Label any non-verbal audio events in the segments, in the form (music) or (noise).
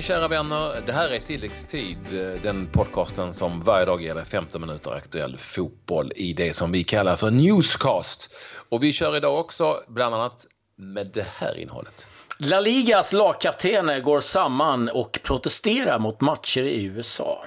Hej kära vänner! Det här är Tilläggstid, den podcasten som varje dag ger dig 15 minuter aktuell fotboll i det som vi kallar för Newscast. Och vi kör idag också bland annat med det här innehållet. La Ligas lagkaptener går samman och protesterar mot matcher i USA.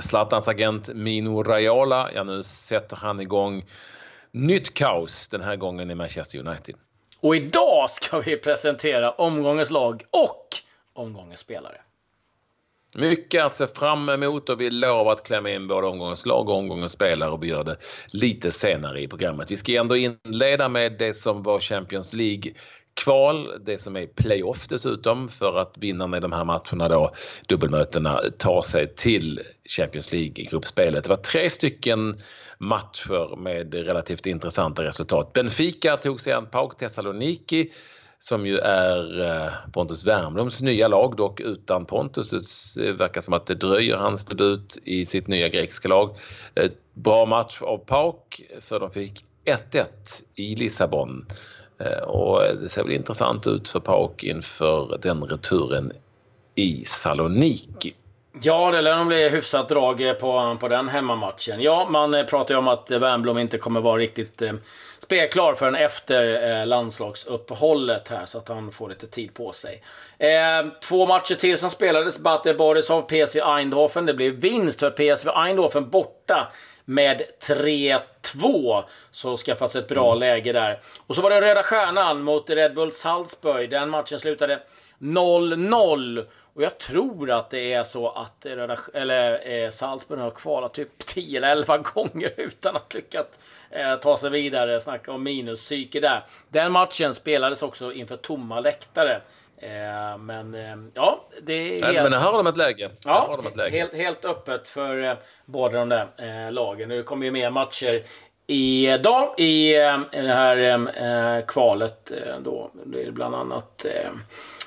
Zlatans agent Mino Raiola, ja nu sätter han igång nytt kaos, den här gången i Manchester United. Och idag ska vi presentera omgångens lag och omgångens spelare. Mycket att se fram emot och vi lovar att klämma in både omgångens lag och omgångens spelare och vi gör det lite senare i programmet. Vi ska ändå inleda med det som var Champions League kval, det som är playoff dessutom för att vinnarna i de här matcherna då, dubbelmötena, tar sig till Champions League-gruppspelet. Det var tre stycken matcher med relativt intressanta resultat. Benfica tog sig an PAOK Thessaloniki som ju är eh, Pontus Wernbloms nya lag, dock utan Pontus. Det verkar som att det dröjer hans debut i sitt nya grekiska lag. Eh, bra match av PAOK för de fick 1-1 i Lissabon. Eh, och det ser väl intressant ut för PAOK inför den returen i Saloniki. Ja, det lär nog bli hyfsat drag på, på den hemmamatchen. Ja, man eh, pratar ju om att Wernbloom inte kommer vara riktigt eh, spelklar förrän efter eh, landslagsuppehållet här, så att han får lite tid på sig. Eh, två matcher till som spelades. Bate Borisov, PSV Eindhoven. Det blev vinst för PSV Eindhoven borta med 3-2. Så skaffats ett bra mm. läge där. Och så var det Röda Stjärnan mot Red Bull Salzburg. Den matchen slutade 0-0. Och jag tror att det är så att Röda, eller, eh, Salzburg har kvalat typ 10 eller 11 (laughs) gånger utan att lyckas eh, ta sig vidare. Snacka om minuspsyke där. Den matchen spelades också inför tomma läktare. Eh, men eh, ja, det är helt... Men här har de ett läge. Ja, ett läge. Helt, helt öppet för eh, båda de där eh, lagen. Det kommer ju mer matcher idag i det här kvalet. då. Det är bland annat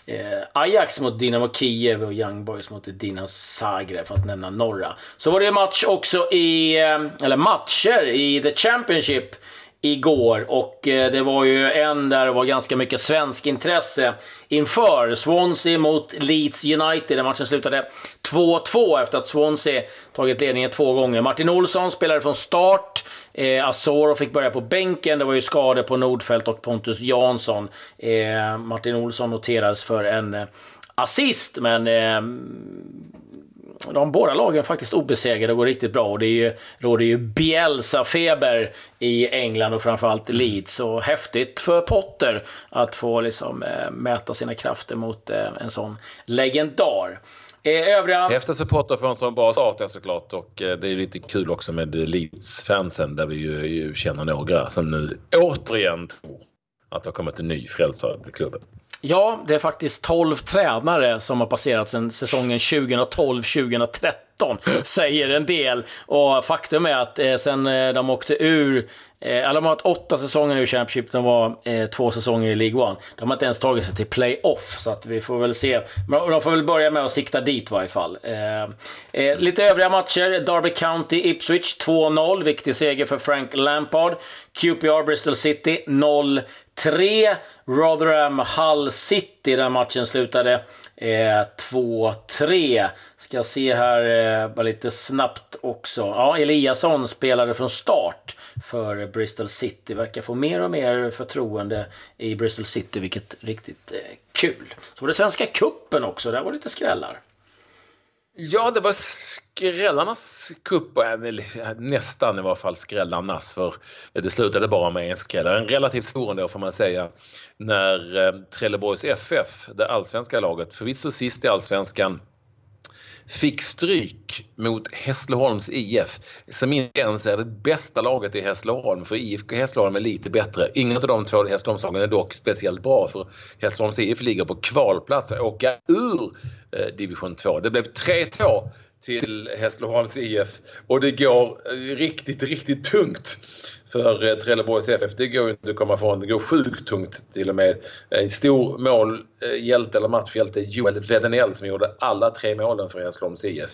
Eh, Ajax mot Dynamo Kiev och Young Boys mot Dinamo Zagreb för att nämna några. Så var det match också i, eh, eller matcher i The Championship igår och eh, det var ju en där det var ganska mycket svensk intresse inför. Swansea mot Leeds United. Den matchen slutade 2-2 efter att Swansea tagit ledningen två gånger. Martin Olsson spelade från start. Eh, Asoro fick börja på bänken. Det var ju skador på Nordfeldt och Pontus Jansson. Eh, Martin Olsson noterades för en eh, assist, men eh, de båda lagen är faktiskt obesegrade och går riktigt bra. Och det är ju, råder ju Bielsa-feber i England och framförallt Leeds. Och häftigt för Potter att få liksom, eh, mäta sina krafter mot eh, en sån legendar. Eh, övriga... Häftigt för Potter för en sån bra start såklart och eh, det är lite kul också med Leeds-fansen där vi ju, ju känner några som nu återigen tror att det har kommit en ny frälsare till klubben. Ja, det är faktiskt 12 tränare som har passerat sedan säsongen 2012-2013. Säger en del. Och faktum är att eh, sen eh, de åkte ur Eh, de har haft åtta säsonger i Championship, de var eh, två säsonger i League One. De har inte ens tagit sig till playoff, så att vi får väl se. Men de får väl börja med att sikta dit i varje fall. Eh, eh, lite övriga matcher. Derby County, Ipswich 2-0. Viktig seger för Frank Lampard. QPR, Bristol City 3-Rotherham Hull City. Den matchen slutade eh, 2-3. Ska se här eh, bara lite snabbt också. Ja, Eliasson spelade från start för Bristol City. Verkar få mer och mer förtroende i Bristol City, vilket är riktigt eh, kul. Så var det Svenska Kuppen också, där var det lite skrällar. Ja, det var skrällarnas cup, nästan i varje fall skrällarnas, för det slutade bara med en skräll. En relativt stor ändå får man säga, när eh, Trelleborgs FF, det allsvenska laget, förvisso sist i allsvenskan, fick stryk mot Hässleholms IF som inte ens är det bästa laget i Hässleholm för IFK Hässleholm är lite bättre. Inget av de två Hässleholmslagen är dock speciellt bra för Hässleholms IF ligger på kvalplats och åka ur eh, division 2. Det blev 3-2 till Hässleholms IF och det går eh, riktigt, riktigt tungt för eh, Trelleborgs FF. Det går inte att komma ifrån. Det går sjukt tungt till och med. Eh, en stor målhjälte eh, eller matchhjälte Joel Wedenell som gjorde alla tre målen för Hässleholms IF.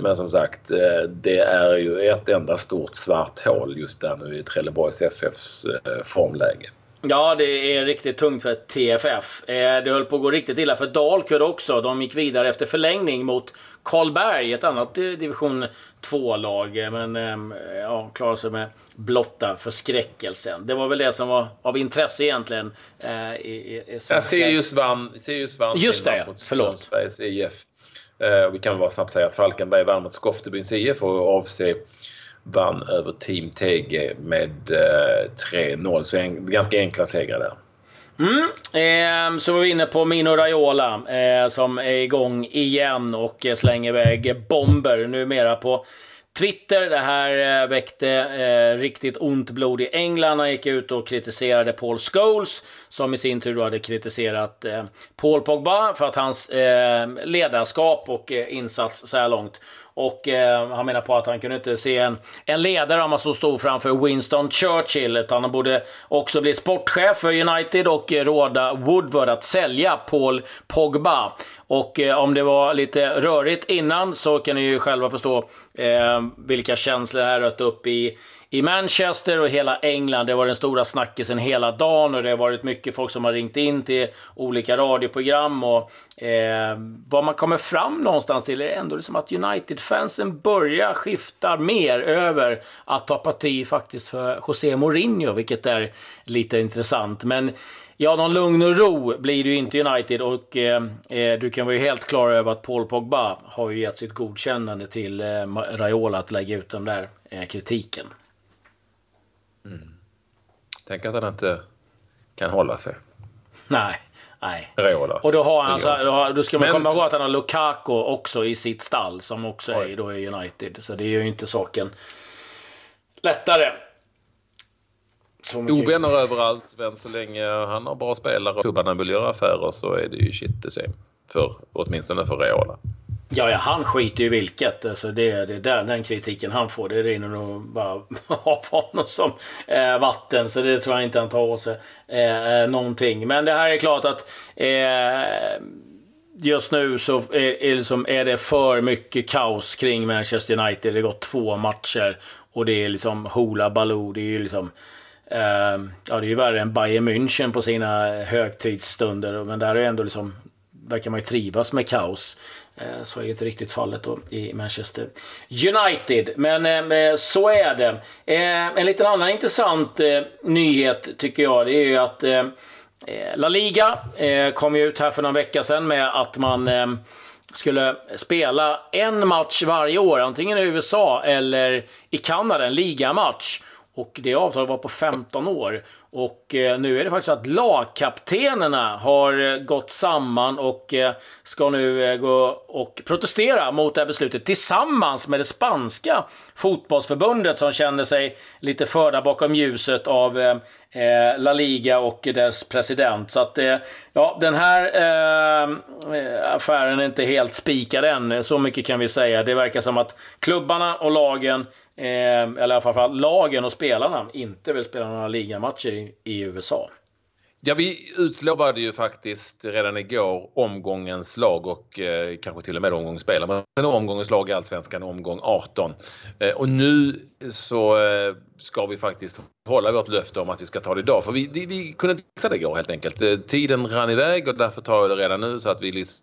Men som sagt, det är ju ett enda stort svart hål just där nu i Trelleborgs FFs formläge. Ja, det är riktigt tungt för TFF. Eh, det höll på att gå riktigt illa för Dalkurd också. De gick vidare efter förlängning mot Karlberg, ett annat division 2-lag. Men ehm, ja, klarade sig med blotta förskräckelsen. Det var väl det som var av intresse egentligen. Eh, i, i ja, Sirius vann, Sirius vann Just det, förlåt. Sveriges IF. Eh, vi kan bara snabbt säga att Falkenberg vann mot Skoftebyns IF och AFC vann över Team TG med eh, 3-0. Så en, ganska enkla segrar där. Mm, eh, så var vi inne på Mino Raiola eh, som är igång igen och eh, slänger iväg bomber numera på Twitter. Det här eh, väckte eh, riktigt ont blod i England. Han gick ut och kritiserade Paul Scholes som i sin tur hade kritiserat eh, Paul Pogba för att hans eh, ledarskap och eh, insats så här långt. Och eh, han menar på att han kunde inte se en, en ledare om han så stod framför Winston Churchill. Utan han borde också bli sportchef för United och eh, råda Woodward att sälja Paul Pogba. Och eh, om det var lite rörigt innan så kan ni ju själva förstå Eh, vilka känslor det här rött upp i i Manchester och hela England. Det var den stora snackisen hela dagen och det har varit mycket folk som har ringt in till olika radioprogram. Och, eh, vad man kommer fram någonstans till är ändå liksom att United-fansen börjar skifta mer över att ta parti faktiskt för José Mourinho, vilket är lite intressant. Men Ja, någon lugn och ro blir det ju inte United och eh, eh, du kan vara helt klar över att Paul Pogba har ju gett sitt godkännande till eh, Raiola att lägga ut den där eh, kritiken. Mm. Tänk att han inte kan hålla sig. Nej. Nej. Raiola. Och då har han så här, då ska man Men... komma ihåg att han har Lukaku också i sitt stall som också är då i United. Så det gör ju inte saken lättare. Ovänner överallt, men så länge han har bra spelare och klubbarna vill göra affärer så är det ju shit the same. För, åtminstone för Raiola. Ja, ja, han skiter ju i vilket. Alltså det, det där, den kritiken han får, det rinner nog bara (laughs) av honom som eh, vatten. Så det tror jag inte han tar åt sig eh, eh någonting. Men det här är klart att eh, just nu så är, är, liksom, är det för mycket kaos kring Manchester United. Det har gått två matcher och det är liksom Hoola Baloo. Det är ju liksom eh, ja, det är ju värre än Bayern München på sina högtidsstunder. Men där är ändå liksom, verkar man ju trivas med kaos. Eh, så är ju inte riktigt fallet då i Manchester United. Men eh, eh, så är det. En liten annan intressant nyhet tycker jag, det är ju att La Liga kom ju ut här för någon vecka sedan med att man skulle spela en match varje år, antingen i USA eller i Kanada, en ligamatch. Och det avtalet var på 15 år. Och eh, nu är det faktiskt så att lagkaptenerna har eh, gått samman och eh, ska nu gå och protestera mot det här beslutet tillsammans med det spanska fotbollsförbundet som känner sig lite förda bakom ljuset av La Liga och dess president. Så att ja, den här affären är inte helt spikad än, så mycket kan vi säga. Det verkar som att klubbarna och lagen eh, eller framförallt lagen och spelarna, inte vill spela några ligamatcher i, i USA. Ja, vi utlovade ju faktiskt redan igår omgångens lag och eh, kanske till och med omgångsspelare. Men omgångens lag i Allsvenskan omgång 18. Eh, och nu så eh, ska vi faktiskt hålla vårt löfte om att vi ska ta det idag. För vi, vi, vi kunde inte fixa det igår helt enkelt. Eh, tiden rann iväg och därför tar jag det redan nu så att vi liksom,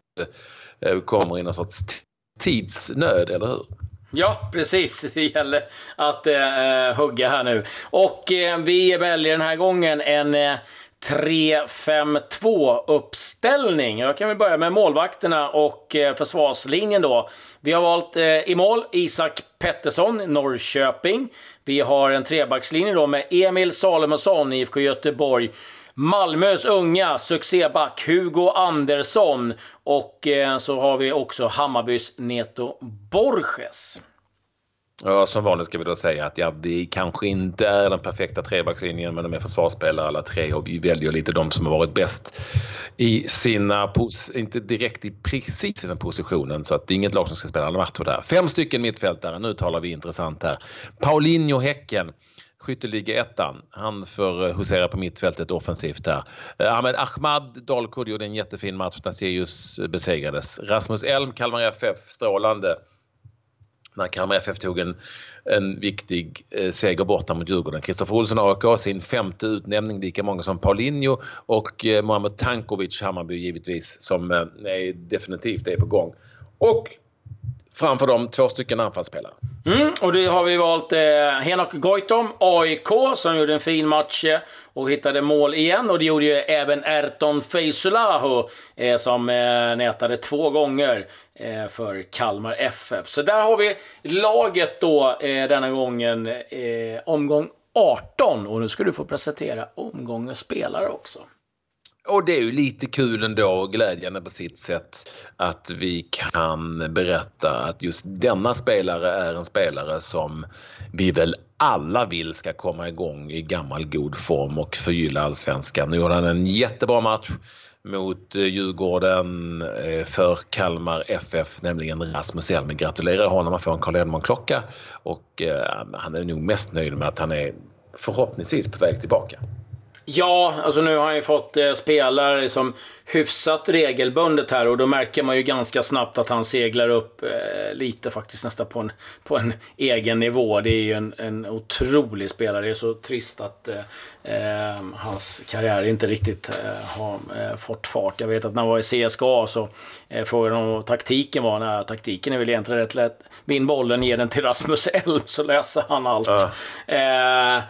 eh, kommer i någon sorts tidsnöd, eller hur? Ja, precis. (laughs) Det gäller att eh, eh, hugga här nu. Och eh, vi väljer den här gången en eh, 3-5-2 uppställning. Jag kan väl börja med målvakterna och eh, försvarslinjen då. Vi har valt eh, i mål Isak Pettersson, Norrköping. Vi har en trebackslinje då med Emil Salomonsson, IFK Göteborg. Malmös unga succéback Hugo Andersson och eh, så har vi också Hammarbys Neto Borges. Ja, som vanligt ska vi då säga att ja, vi kanske inte är den perfekta trebackslinjen men de är försvarsspelare alla tre och vi väljer lite de som har varit bäst i sina, inte direkt i precis sina positionen så att det är inget lag som ska spela alla matcher där. Fem stycken mittfältare, nu talar vi intressant här. Paulinho Häcken skytteliga-ettan. Han får eh, husera på mittfältet offensivt där. Eh, Ahmed Ahmad, Dalkurd gjorde en jättefin match när Sirius besegrades. Rasmus Elm, Kalmar FF, strålande. när Kalmar FF tog en, en viktig eh, seger borta mot Djurgården. Kristoffer Olsson AIK sin femte utnämning, lika många som Paulinho och eh, Mohamed Tankovic Hammarby givetvis som eh, definitivt är på gång. Och framför dem två stycken anfallsspelare. Mm, och det har vi valt eh, Henok Goitom, AIK, som gjorde en fin match eh, och hittade mål igen. Och det gjorde ju även Erton Feisulahu, eh, som eh, nätade två gånger eh, för Kalmar FF. Så där har vi laget då eh, denna gången, eh, omgång 18. Och nu ska du få presentera omgångens spelare också. Och det är ju lite kul ändå och glädjande på sitt sätt att vi kan berätta att just denna spelare är en spelare som vi väl alla vill ska komma igång i gammal god form och förgylla allsvenskan. Nu gjorde han en jättebra match mot eh, Djurgården eh, för Kalmar FF, nämligen Rasmus Elm. Gratulerar honom, han får en Carl Edmond-klocka och eh, han är nog mest nöjd med att han är förhoppningsvis på väg tillbaka. Ja, alltså nu har han ju fått eh, spelare som hyfsat regelbundet här och då märker man ju ganska snabbt att han seglar upp eh, lite faktiskt nästan på en, på en egen nivå. Det är ju en, en otrolig spelare. Det är så trist att eh, eh hans karriär inte riktigt eh, har eh, fått fart. Jag vet att när han var i CSKA så frågade de vad taktiken var. Nej, taktiken är väl egentligen rätt lätt. Vinn bollen, ge den till Rasmus Elm så löser han allt. Ja.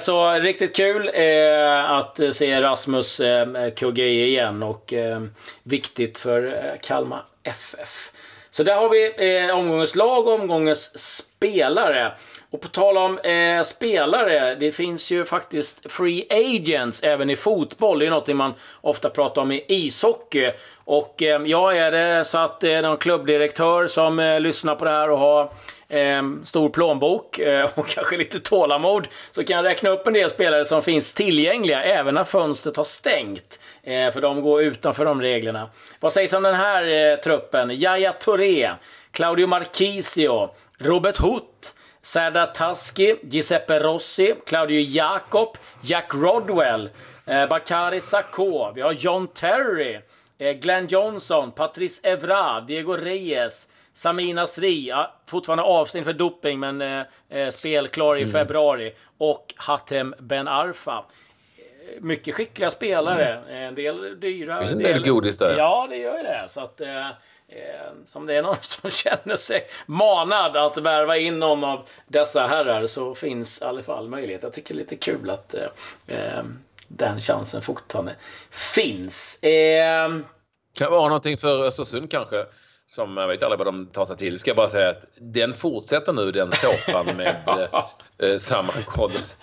så riktigt kul Eh, att se Rasmus eh, kugga i igen och eh, viktigt för eh, Kalmar FF. Så där har vi omgångens lag och omgångens spelare. Och på tal om eh, spelare, det finns ju faktiskt free agents även i fotboll. Det är något man ofta pratar om i ishockey. Och eh, ja, är det så att det är någon klubbdirektör som eh, lyssnar på det här och har eh, stor plånbok eh, och (laughs) kanske lite tålamod så kan jag räkna upp en del spelare som finns tillgängliga även när fönstret har stängt. Eh, för de går utanför de reglerna. Vad sägs om den här eh, truppen? Yahya Touré, Claudio Marchisio, Robert Hutt, Serda Taski, Giuseppe Rossi, Claudio Jakob, Jack Rodwell, eh, Bakari Sakho, vi har John Terry, eh, Glenn Johnson, Patrice Evra, Diego Reyes, Samina Sri, ja, fortfarande avstängd för doping men eh, eh, spelklar i mm. februari. Och Hatem Ben Arfa. Eh, mycket skickliga spelare, mm. en del dyra. Det finns en del, del godis där. Ja, det gör ju det. Så att, eh, eh, som det är någon (laughs) som känner sig manad att värva in någon av dessa herrar så finns i alla fall möjlighet. Jag tycker det är lite kul att eh, den chansen fortfarande finns. kan vara någonting för Östersund kanske som jag vet aldrig vad de tar sig till. Ska jag bara säga att den fortsätter nu den såpan med (laughs) eh, samma Koddos.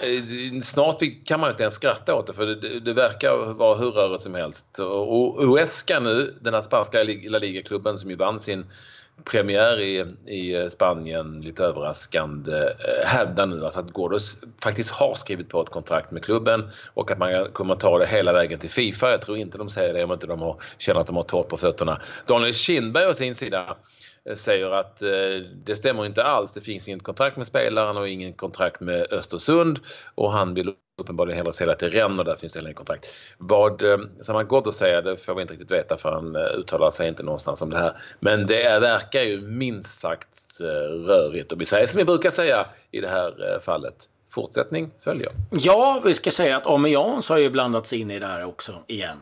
Eh, snart kan man inte ens skratta åt det för det, det verkar vara hur rörigt som helst. Och Huesca nu, den här spanska La Liga-klubben som ju vann sin premiär i, i Spanien lite överraskande eh, hävdar nu alltså att Gordos faktiskt har skrivit på ett kontrakt med klubben och att man kommer ta det hela vägen till Fifa. Jag tror inte de säger det om inte de har, känner att de har torrt på fötterna. Daniel Kindberg å sin sida eh, säger att eh, det stämmer inte alls. Det finns inget kontrakt med spelaren och ingen kontrakt med Östersund och han vill uppenbarligen hellre sälja till Rennes och där finns det heller inget kontrakt. Vad eh, Saman Ghoddos säger det får vi inte riktigt veta för han eh, uttalar sig inte någonstans om det här. Men det verkar ju minst sagt eh, rörigt och vi säger som vi brukar säga i det här eh, fallet. Fortsättning följer. Ja, vi ska säga att Aubameyang har ju blandats in i det här också igen.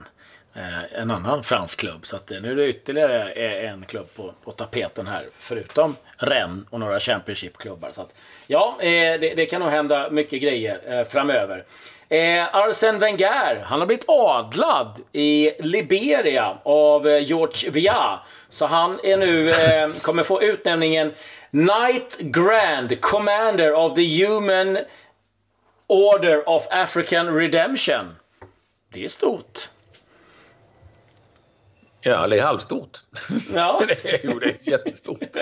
Eh, en annan fransk klubb. Så att, eh, nu är det ytterligare eh, en klubb på, på tapeten här. Förutom Rennes och några Championship-klubbar. Så att, ja, det, det, kan nog hända mycket grejer framöver. Eh, Arsene Wenger, han har blivit adlad i Liberia av George Via. Så han är nu, eh, kommer få utnämningen Knight Grand Commander of the Human Order of African Redemption. Det är stort. Ja, det är halvstort. Ja. (laughs) jo, det är jättestort. (laughs)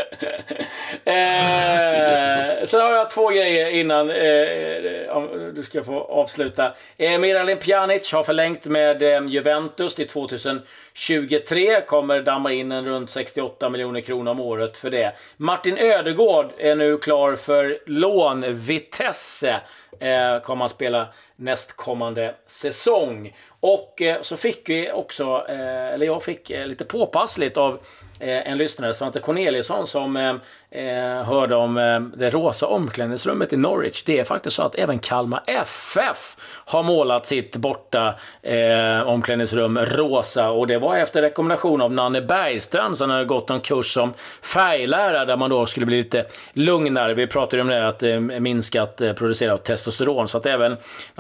eh, sen har jag två grejer innan eh, du ska få avsluta. Eh, Miralem Pjanic har förlängt med eh, Juventus till 2023. Kommer damma in en runt 68 miljoner kronor om året för det. Martin Ödegård är nu klar för lån. Vitesse eh, kommer han spela nästkommande säsong. Och eh, så fick vi också, eh, eller jag fick eh, lite påpassligt av en lyssnare, Svante Corneliusson, som hörde om det rosa omklädningsrummet i Norwich. Det är faktiskt så att även Kalmar FF har målat sitt borta omklädningsrum rosa. Och det var efter rekommendation av Nanne Bergstrand som hade gått en kurs som färglärare där man då skulle bli lite lugnare. Vi pratade om det, att minskat producera producerat testosteron. Så att även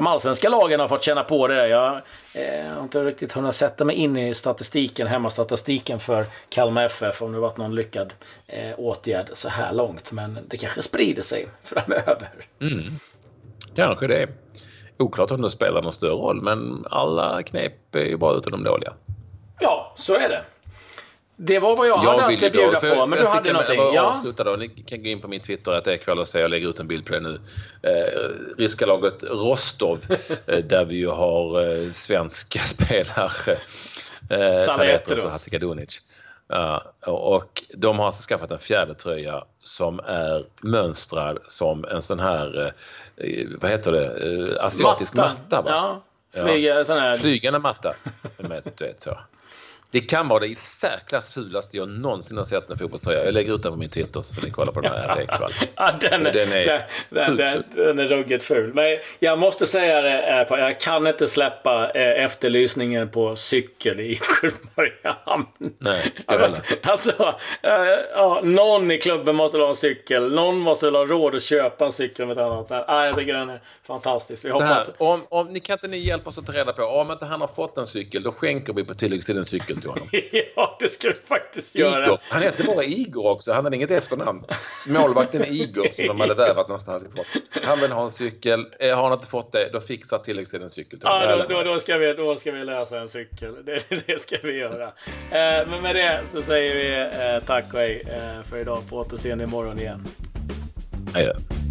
de allsvenska lagen har fått känna på det där. Jag eh, har inte riktigt hunnit sätta mig in i statistiken, hemmastatistiken för Kalmar FF, om det varit någon lyckad eh, åtgärd så här långt. Men det kanske sprider sig (laughs) framöver. Mm. Kanske det. Oklart om det spelar någon större roll, men alla knep är ju bra utan de dåliga. Ja, så är det. Det var vad jag, jag hade att bjuda på, men du hade någonting. Jag ja. avsluta då. Ni kan gå in på min Twitter att det kväll och se. Jag lägger ut en bild på det nu. Eh, ryska laget Rostov, (laughs) eh, där vi ju har eh, svenska (laughs) spelare. Eh, Sanetos och Hatzikadunic. Uh, och de har alltså skaffat en fjärde tröja som är mönstrad som en sån här, uh, vad heter det, uh, asiatisk matta. matta va? Ja, flyga, ja. Sån här... Flygande matta. Med, du vet, så. Det kan vara det i särklass fulaste jag någonsin har sett en fotbollströja. Jag lägger ut den på min Twitter så får ni kolla på den här ikväll. (laughs) ja, den, den, är den, den, den, är ruggigt ful. Men jag måste säga det, jag kan inte släppa eh, efterlysningen på cykel i. (laughs) Nej, (laughs) heller. Alltså, äh, ja, någon i klubben måste ha en cykel. Någon måste ha råd att köpa en cykel med ett annat. Nej, jag tycker den är fantastisk. Vi hoppas... Här, om, om, ni kan inte ni hjälpa oss att ta reda på om inte han har fått en cykel, då skänker vi på tilläggstid en cykel till honom. (laughs) ja, det ska vi faktiskt Igor. göra. Han heter bara Igor också. Han hade inget efternamn. Målvakten Igor som de hade (laughs) vävat någonstans ifrån. Han vill ha en cykel. Eh, har han inte fått det, då fixar tilläggstid en cykel till honom. Ja, då, då, då, ska vi, då ska vi lösa en cykel. (laughs) Det, det ska vi göra. Eh, men med det så säger vi eh, tack och hej för idag. På återseende imorgon igen. Hej då.